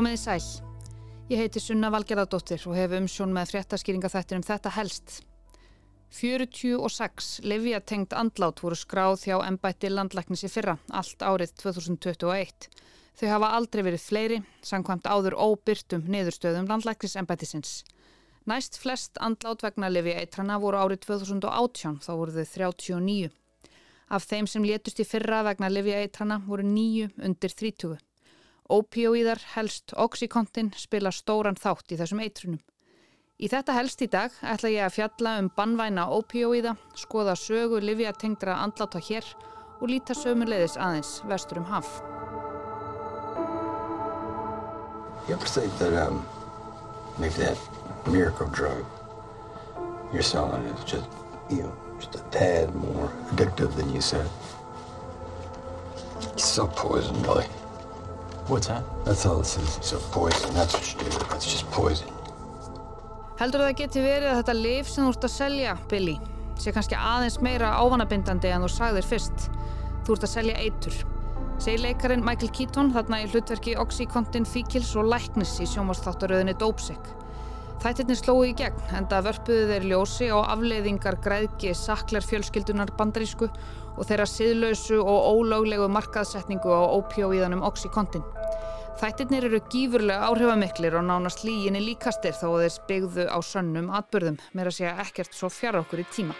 Komið í sæl. Ég heiti Sunna Valgerðardóttir og hef umsjón með fréttaskýringa þettir um þetta helst. 46 leviatengt andlát voru skráð hjá ennbætti landlæknis í fyrra, allt árið 2021. Þau hafa aldrei verið fleiri, sangkvæmt áður óbyrtum niðurstöðum landlæknis ennbættisins. Næst flest andlát vegna leviaitrana voru árið 2018, þá voru þau 39. Af þeim sem létust í fyrra vegna leviaitrana voru nýju undir 30. Ópíóíðar helst Oxycontin spila stóran þátt í þessum eitrunum. Í þetta helst í dag ætla ég að fjalla um bannvæna ópíóíða, skoða sögu liviatengdra andláta hér og líta sömulegðis aðeins vestur um haf. You ever think that um, maybe that miracle drug you're selling is just, you know, just a tad more addictive than you said. It's so poison, Billy. What's that? That's all this is. So poison. That's what you do. That's just poison. Heldur það geti verið að þetta liv sem þú ert að selja, Billy, sé kannski aðeins meira ávanabindandi en þú sagðir fyrst. Þú ert að selja eitur. Segir leikarin Michael Keaton þarna í hlutverki Oxycontin Fíkils og Læknis í sjónvastáttaröðinni Dópsik. Þættirni slói í gegn, enda vörpuðu þeir ljósi á afleiðingar græðki saklar fjölskyldunar bandarísku og þeirra siðlausu og ólöglegu markaðsetningu á ópjóíðanum Oxycontin. Þættirnir eru gífurlega áhrifamiklir og nánast líginni líkastir þó þeir spegðu á sönnum atbyrðum, mér að segja ekkert svo fjara okkur í tíma.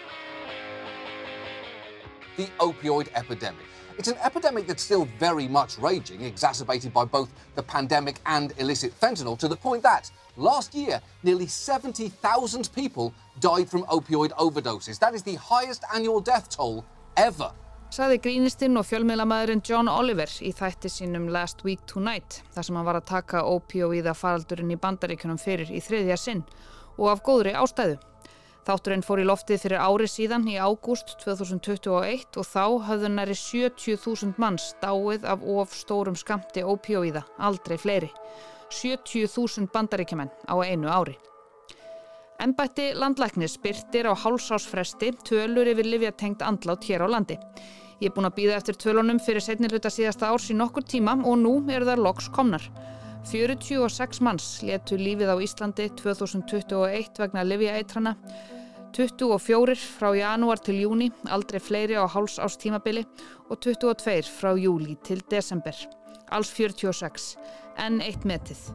The opioid epidemic. It's an epidemic that's still very much raging, exacerbated by both the pandemic and illicit fentanyl, to the point that last year nearly 70,000 people died from opioid overdoses. That is the highest annual death toll ever. Saði grínistinn og fjölmiðlamæðurinn John Oliver í þætti sínum Last Week Tonight þar sem hann var að taka opioíða faraldurinn í bandaríkunum fyrir í þriðja sinn og af góðri ástæðu. Þátturinn fór í loftið fyrir ári síðan í ágúst 2021 og þá hafðu næri 70.000 manns dáið af of stórum skamti ópíóíða, aldrei fleiri. 70.000 bandaríkjumenn á einu ári. Embætti landlæknis byrtir á hálsásfresti tölur yfir livjatengt andlát hér á landi. Ég er búin að býða eftir tölunum fyrir setniluta síðasta árs í nokkur tíma og nú eru þar loks komnar. 46 manns letu lífið á Íslandi 2021 vegna livjaeitrana, 24 frá janúar til júni, aldrei fleiri á háls ást tímabili og 22 frá júli til desember. Alls 46, en eitt metið.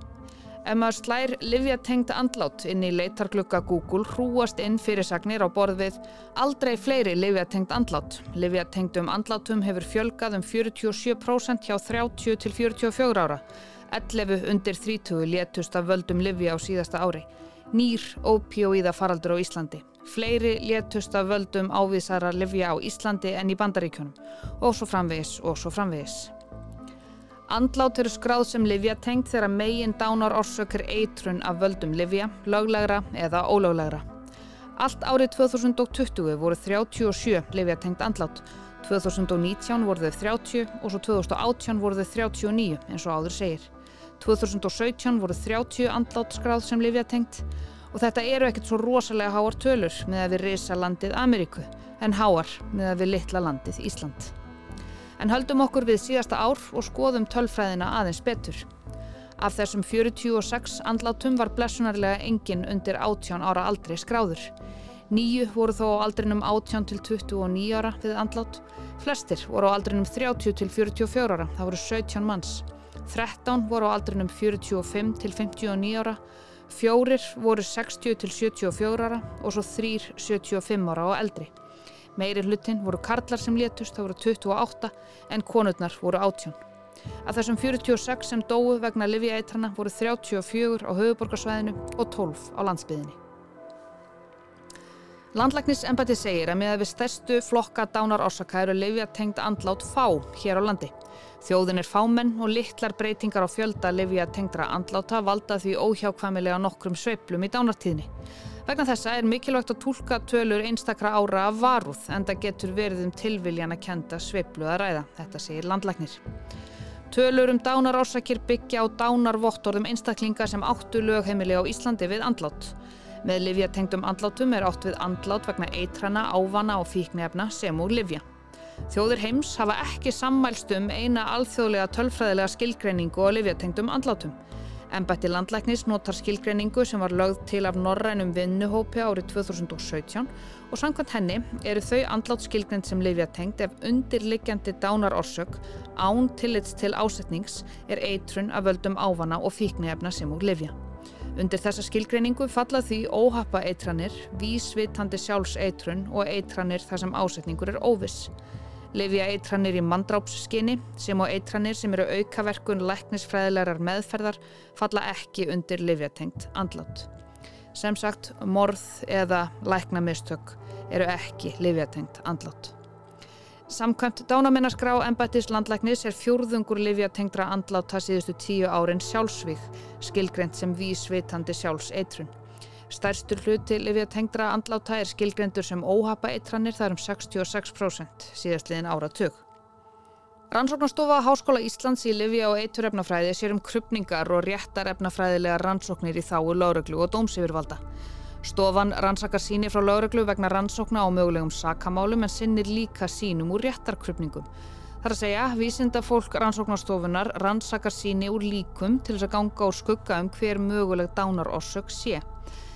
Ef maður slær livjatengt andlát inn í leitarklukka Google hrúast inn fyrirsagnir á borð við aldrei fleiri livjatengt andlát. Livjatengtum andlátum hefur fjölgað um 47% hjá 30 til 44 ára. 11 undir 30 létust af völdum livja á síðasta ári. Nýr ópíóíða faraldur á Íslandi. Fleiri létust af völdum ávísara livja á Íslandi en í bandaríkjunum. Og svo framvegis og svo framvegis. Andlát eru skráð sem livja tengt þegar megin dánar orsökir eitrun af völdum livja, löglegra eða ólöglegra. Allt árið 2020 voru 37 livja tengt andlát. 2019 voru þau 30 og svo 2018 voru þau 39 eins og áður segir. 2017 voru 30 andlát skráð sem livja tengt og þetta eru ekkert svo rosalega háar tölur með að við reysa landið Ameríku en háar með að við litla landið Ísland. En höldum okkur við síðasta ár og skoðum tölfræðina aðeins betur. Af þessum 46 andlátum var blessunarlega engin undir 18 ára aldrei skráður. Nýju voru þó á aldrinum 18 til 29 ára við andlát. Flestir voru á aldrinum 30 til 44 ára, það voru 17 manns. 13 voru á aldrinum 45 til 59 ára. Fjórir voru 60 til 74 ára og svo þrýr 75 ára og eldri. Meiri hlutin voru karlar sem létust, það voru 28, en konurnar voru 18. Af þessum 46 sem dóu vegna livjaeitrana voru 34 á höfuborgarsvæðinu og 12 á landsbyðinni. Landlæknisembæti segir að með að við stærstu flokka dánar orsaka eru livjatengd andlát fá hér á landi. Þjóðin er fámenn og litlar breytingar á fjölda livjatengdra andláta valda því óhjákvæmilega nokkrum sveiplum í dánartíðni. Vegna þessa er mikilvægt að tólka tölur einstakra ára af varúð en það getur verið um tilviljan að kenda sveiplu að ræða, þetta segir landlæknir. Tölur um dánarórsakir byggja á dánarvottorðum einstaklinga sem áttu lögheimili á Íslandi við andlát. Með livjatengdum andlátum er átt við andlát vegna eitrana, ávana og fíknefna sem úr livja. Þjóðir heims hafa ekki sammælst um eina alþjóðlega tölfræðilega skilgreiningu á livjatengdum andlátum. Embætti landlæknis notar skilgreiningu sem var lögð til af Norrænum vinnuhópi árið 2017 og samkvæmt henni eru þau andlátt skilgreind sem lifjatengt ef undirliggjandi dánar orsök án tillits til ásetnings er eitrun að völdum ávana og fíknefna sem úr lifja. Undir þessa skilgreiningu falla því óhappa eitranir, vísvitandi sjálfs eitrun og eitranir þar sem ásetningur er óviss. Livja eitranir í mandrápsskinni sem og eitranir sem eru aukaverkun læknisfræðilegar meðferðar falla ekki undir livjatengt andlátt. Sem sagt, morð eða læknamistök eru ekki livjatengt andlátt. Samkvæmt dánamennaskrá embættis landlæknis er fjórðungur livjatengdra andláta síðustu tíu árin sjálfsvík, skilgreynd sem vísvitandi sjálfs eitrun. Stærstur hluti livjatengdra andláta er skilgreyndur sem óhapa eitranir, það er um 66% síðastliðin áratug. Rannsóknastofa Háskóla Íslands í livja og eiturefnafræði sér um krupningar og réttarefnafræðilega rannsóknir í þáu láreglu og dómsifirvalda. Stofan rannsakar síni frá lauruglu vegna rannsókna á mögulegum sakamálum en sinnir líka sínum úr réttarkrupningum. Það er að segja, vísinda fólk rannsóknastofunar rannsakar síni úr líkum til þess að ganga úr skugga um hver möguleg dánarorsök sé.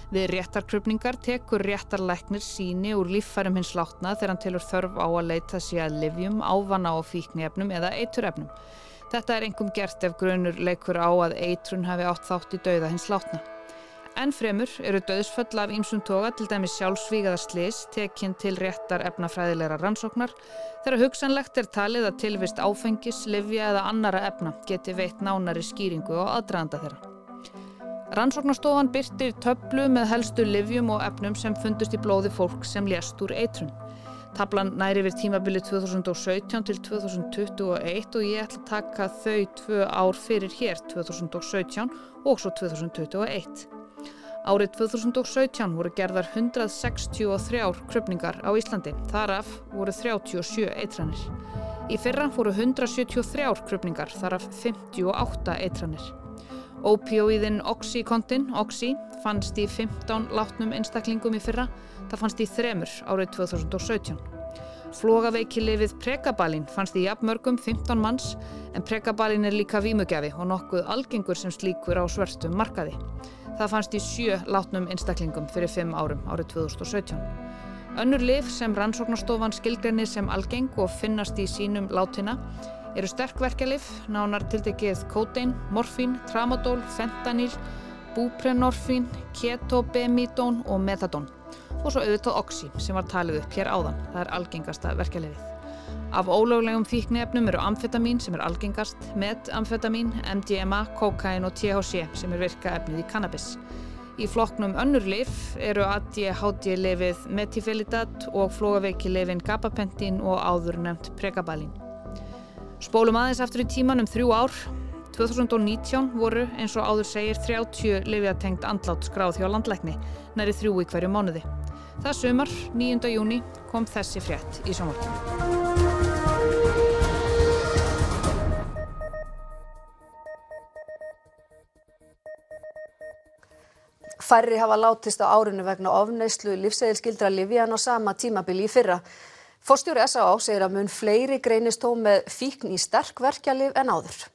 Við réttarkrupningar tekur réttarleiknir síni úr líffærum hins látna þegar hann tilur þörf á að leita sér að livjum, ávana á fíknefnum eða eiturefnum. Þetta er engum gert ef grunur leikur á að eitrun hafi átt þátt í dauða hins látna. En fremur eru döðsföll af ímsum toga til dæmis sjálfsvígaða slis tekinn til réttar efnafræðilegra rannsóknar þegar hugsanlegt er talið að tilvist áfengis, livja eða annara efna geti veitt nánari skýringu og aðdraðanda þeirra. Rannsóknarstofan byrtir töflu með helstu livjum og efnum sem fundust í blóði fólk sem lést úr eitrun. Tablan næri við tímabili 2017 til 2021 og ég ætla að taka þau tvö ár fyrir hér 2017 og svo 2021. Árið 2017 voru gerðar 163 krupningar á Íslandi, þaraf voru 37 eitranir. Í fyrra voru 173 krupningar, þaraf 58 eitranir. Opioíðin Oxycontin, Oxy, fannst í 15 látnum einstaklingum í fyrra, það fannst í þremur árið 2017. Flogaveikilifið Pregabalin fannst í jafnmörgum 15 manns en Pregabalin er líka vímugjafi og nokkuð algengur sem slíkur á svörstum markaði. Það fannst í sjö látnum einstaklingum fyrir fimm árum árið 2017. Önnur lif sem rannsóknarstofan skilgreinir sem algeng og finnast í sínum látina eru sterkverkjalif, nánar tildegið kótein, morfín, tramadól, fentanil, búprenorfín, ketobemidón og metadón og svo auðvitað oxy sem var talið upp hér áðan. Það er algengasta verkjalifið. Af ólöglegum fíknefnum eru amfetamin sem er algengast, metamfetamin, MDMA, kokain og THC sem er virka efnið í kannabis. Í flokknum önnur lif eru ADHD-lifið metifilidat og flógaveiki-lifin gabapentin og áður nefnt pregabalin. Spólum aðeins aftur í tíman um þrjú ár. 2019 voru eins og áður segir 30 lifiatengt andlátt skráð hjá landlækni, næri þrjú í hverju mánuði. Það sumar, 9. júni, kom þessi frétt í sjónvarpinu. Færri hafa látist á árinu vegna ofneyslu lífsæðilskildra Livían á sama tímabili í fyrra. Forstjóri S.A.A. segir að mun fleiri greinist þó með fíkn í sterk verkjalið en áður.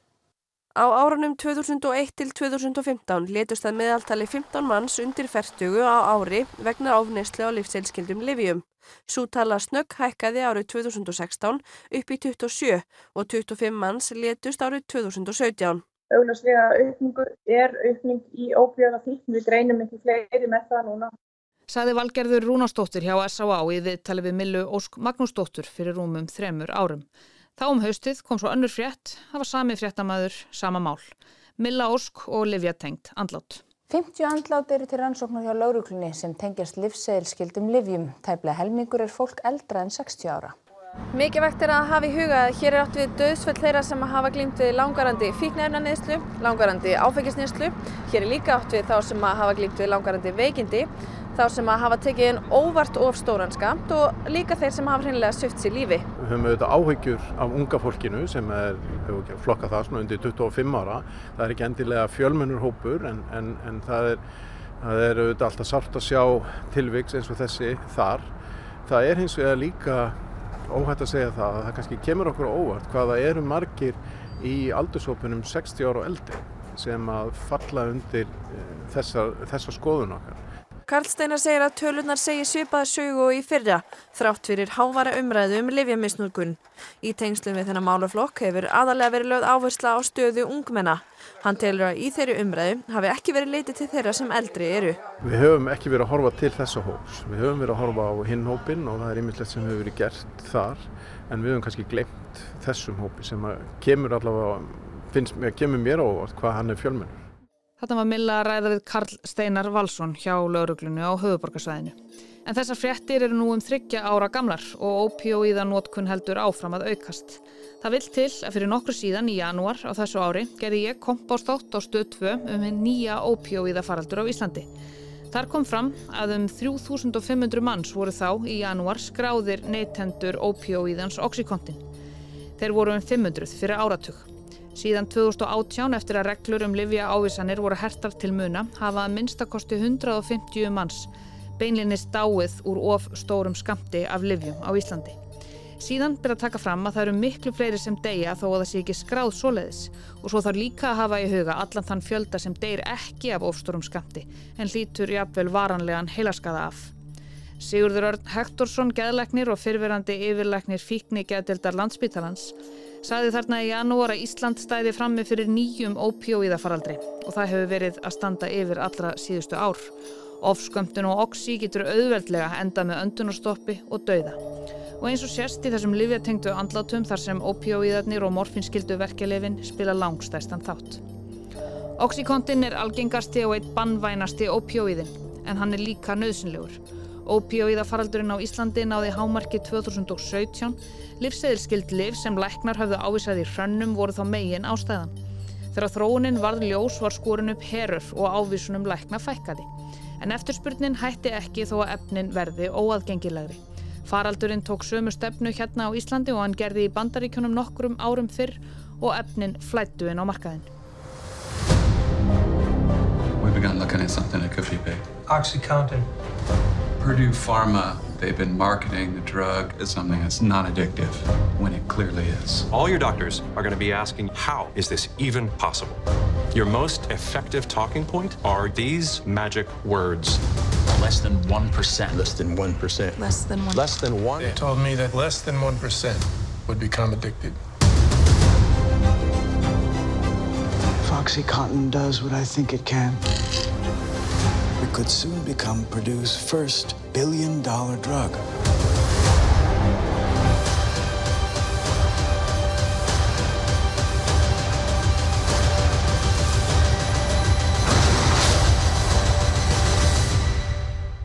Á árunum 2001 til 2015 letust það meðaltali 15 manns undir færtugu á ári vegna ofneyslu á lífsæðilskildum Livíum. Svo tala snögg hækkaði árið 2016 upp í 27 og 25 manns letust árið 2017 augljóslega aukningu er aukning í óbjöða fíkn, við greinum ekki fleiri með það núna. Saði Valgerður Rúnastóttir hjá S.A.A. í viðtali við Millu Ósk Magnúsdóttur fyrir rúmum þremur árum. Þá um haustið kom svo önnur frétt, það var sami fréttamaður, sama mál. Milla Ósk og Livja tengt andlátt. 50 andlát eru til rannsóknar hjá lauruglunni sem tengjast livseilskildum livjum. Tæplega helmingur er fólk eldra en 60 ára. Mikilvægt er að hafa í huga að hér er átt við döðsföll þeirra sem hafa glýmt við langarandi fíknefnaneðslu, langarandi áfengisneðslu. Hér er líka átt við þá sem hafa glýmt við langarandi veikindi, þá sem hafa tekið einn óvart of stóran skamt og líka þeir sem hafa hreinlega söft sér lífi. Við höfum auðvitað áhyggjur af unga fólkinu sem er, hefur flokkað það svona undir 25 ára. Það er ekki endilega fjölmennur hópur en, en, en það er, það er auðvitað alltaf sárt að sjá tilviks eins og þessi þar. Það er hins vegar líka óhætt að segja það að það kannski kemur okkur óvart hvaða eru margir í aldurshópunum 60 ára og eldri sem að falla undir þessa, þessa skoðun okkar. Karl Steinar segir að tölunar segi svipaða sögu og í fyrra, þrátt fyrir hávara umræðu um livjamisnúrkun. Í tengslum við þennan málaflokk hefur aðalega verið lögð áhersla á stöðu ungmenna. Hann telur að í þeirri umræðu hafi ekki verið leitið til þeirra sem eldri eru. Við höfum ekki verið að horfa til þessa hóps. Við höfum verið að horfa á hinn hópin og það er yfirleitt sem hefur verið gert þar. En við höfum kannski glemt þessum hópi sem kemur allavega, finnst, kemur mér á Þetta var Milla að ræða við Karl Steinar Valsson hjá lauruglunu á höfuborgarsvæðinu. En þessar fréttir eru nú um þryggja ára gamlar og ópíóíðanótkun heldur áfram að aukast. Það vil til að fyrir nokkru síðan í janúar á þessu ári gerði ég kompástátt á stöð 2 um hinn nýja ópíóíðafaraldur á Íslandi. Þar kom fram að um 3500 manns voru þá í janúar skráðir neytendur ópíóíðans Oxycontin. Þeir voru um 500 fyrir áratug. Síðan 2018 eftir að reglur um livja ávísanir voru hertar til muna hafa að minnstakosti 150 manns beinlinni stáið úr of stórum skamti af livjum á Íslandi. Síðan byrja að taka fram að það eru miklu fleiri sem deyja þó að það sé ekki skráð svoleiðis og svo þarf líka að hafa í huga allan þann fjölda sem deyr ekki af ofstórum skamti en lítur jafnvel varanlegan heilaskaða af. Sigurður Örn Hektorsson, geðleiknir og fyrverandi yfirleiknir fíkni geðdildar landsbítalans Saði þarna í janúar að Ísland stæði frammi fyrir nýjum ópjóíðafaraldri og það hefur verið að standa yfir allra síðustu ár. Ofskömmtun og oxi getur auðveldlega enda með öndunarstoppi og dauða. Og eins og sérst í þessum livjatengtu andlátum þar sem ópjóíðarnir og morfinskildu verkelefin spila langstæstan þátt. Oxycontin er algengasti og eitt bannvænasti ópjóíðin en hann er líka nöðsynlegur. Ópíóíðafaraldurinn á Íslandi náði hámarki 2017. Livseðilskild liv sem læknar hafðu ávísað í hrönnum voru þá megin ástæðan. Þegar þróunin varð ljós var skorin upp herur og ávísunum lækna fækkaði. En eftirspurnin hætti ekki þó að efnin verði óaðgengilegri. Faraldurinn tók sömu stefnu hérna á Íslandi og hann gerði í bandaríkjunum nokkrum árum fyrr og efnin flættu inn á markaðin. We began looking at something that could be big. Oxycontin. Purdue Pharma, they've been marketing the drug as something that's non-addictive when it clearly is. All your doctors are going to be asking, how is this even possible? Your most effective talking point are these magic words. Less than 1%. Less than 1%. Less than 1%. Less than 1? They told me that less than 1% would become addicted. Foxycontin does what I think it can it could soon become Purdue's first billion dollar drug.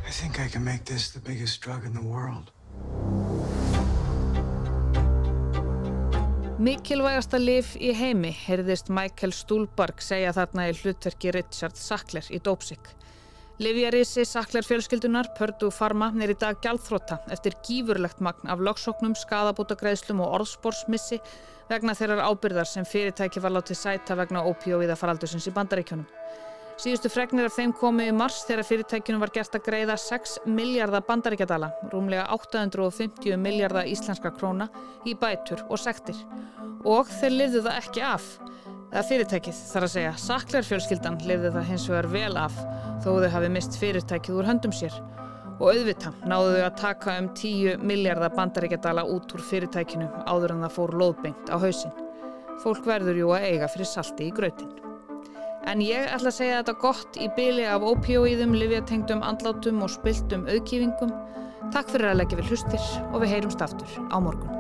I think I can make this the biggest drug in the world. Mikilvægasta lif í heimi, heyrðist Michael Stuhlbarg segja þarna í hlutverki Richard Sackler í Dópsik. Livjarísi saklar fjölskyldunar Purdue Pharma er í dag gjaldþrótta eftir gífurlegt magn af loksóknum, skadabútagreðslum og orðsporsmissi vegna þeirrar ábyrðar sem fyrirtæki var látið sæta vegna ópíóiða faraldusins í bandaríkjónum. Síðustu fregnir af þeim komu í mars þegar fyrirtækjunum var gert að greiða 6 miljardar bandaríkjadala, rúmlega 850 miljardar íslenska króna í bætur og sektir. Og þeir lifðu það ekki af eða fyrirtækið þar að segja saklar fjölskyldan lifði það hins vegar vel af þó þau hafi mist fyrirtækið úr höndum sér og auðvita náðu þau að taka um 10 miljardar bandaríkjadala út úr fyrirtækinu áður en það fór loðbengt á hausin. Fólk verður jú að eiga fyrir salti í grötin. En ég ætla að segja þetta gott í byli af ópíóíðum, livjatengdum, andlátum og spiltum auðkýfingum. Takk fyrir að leggja við hlustir og við heyrumst aftur á morgun.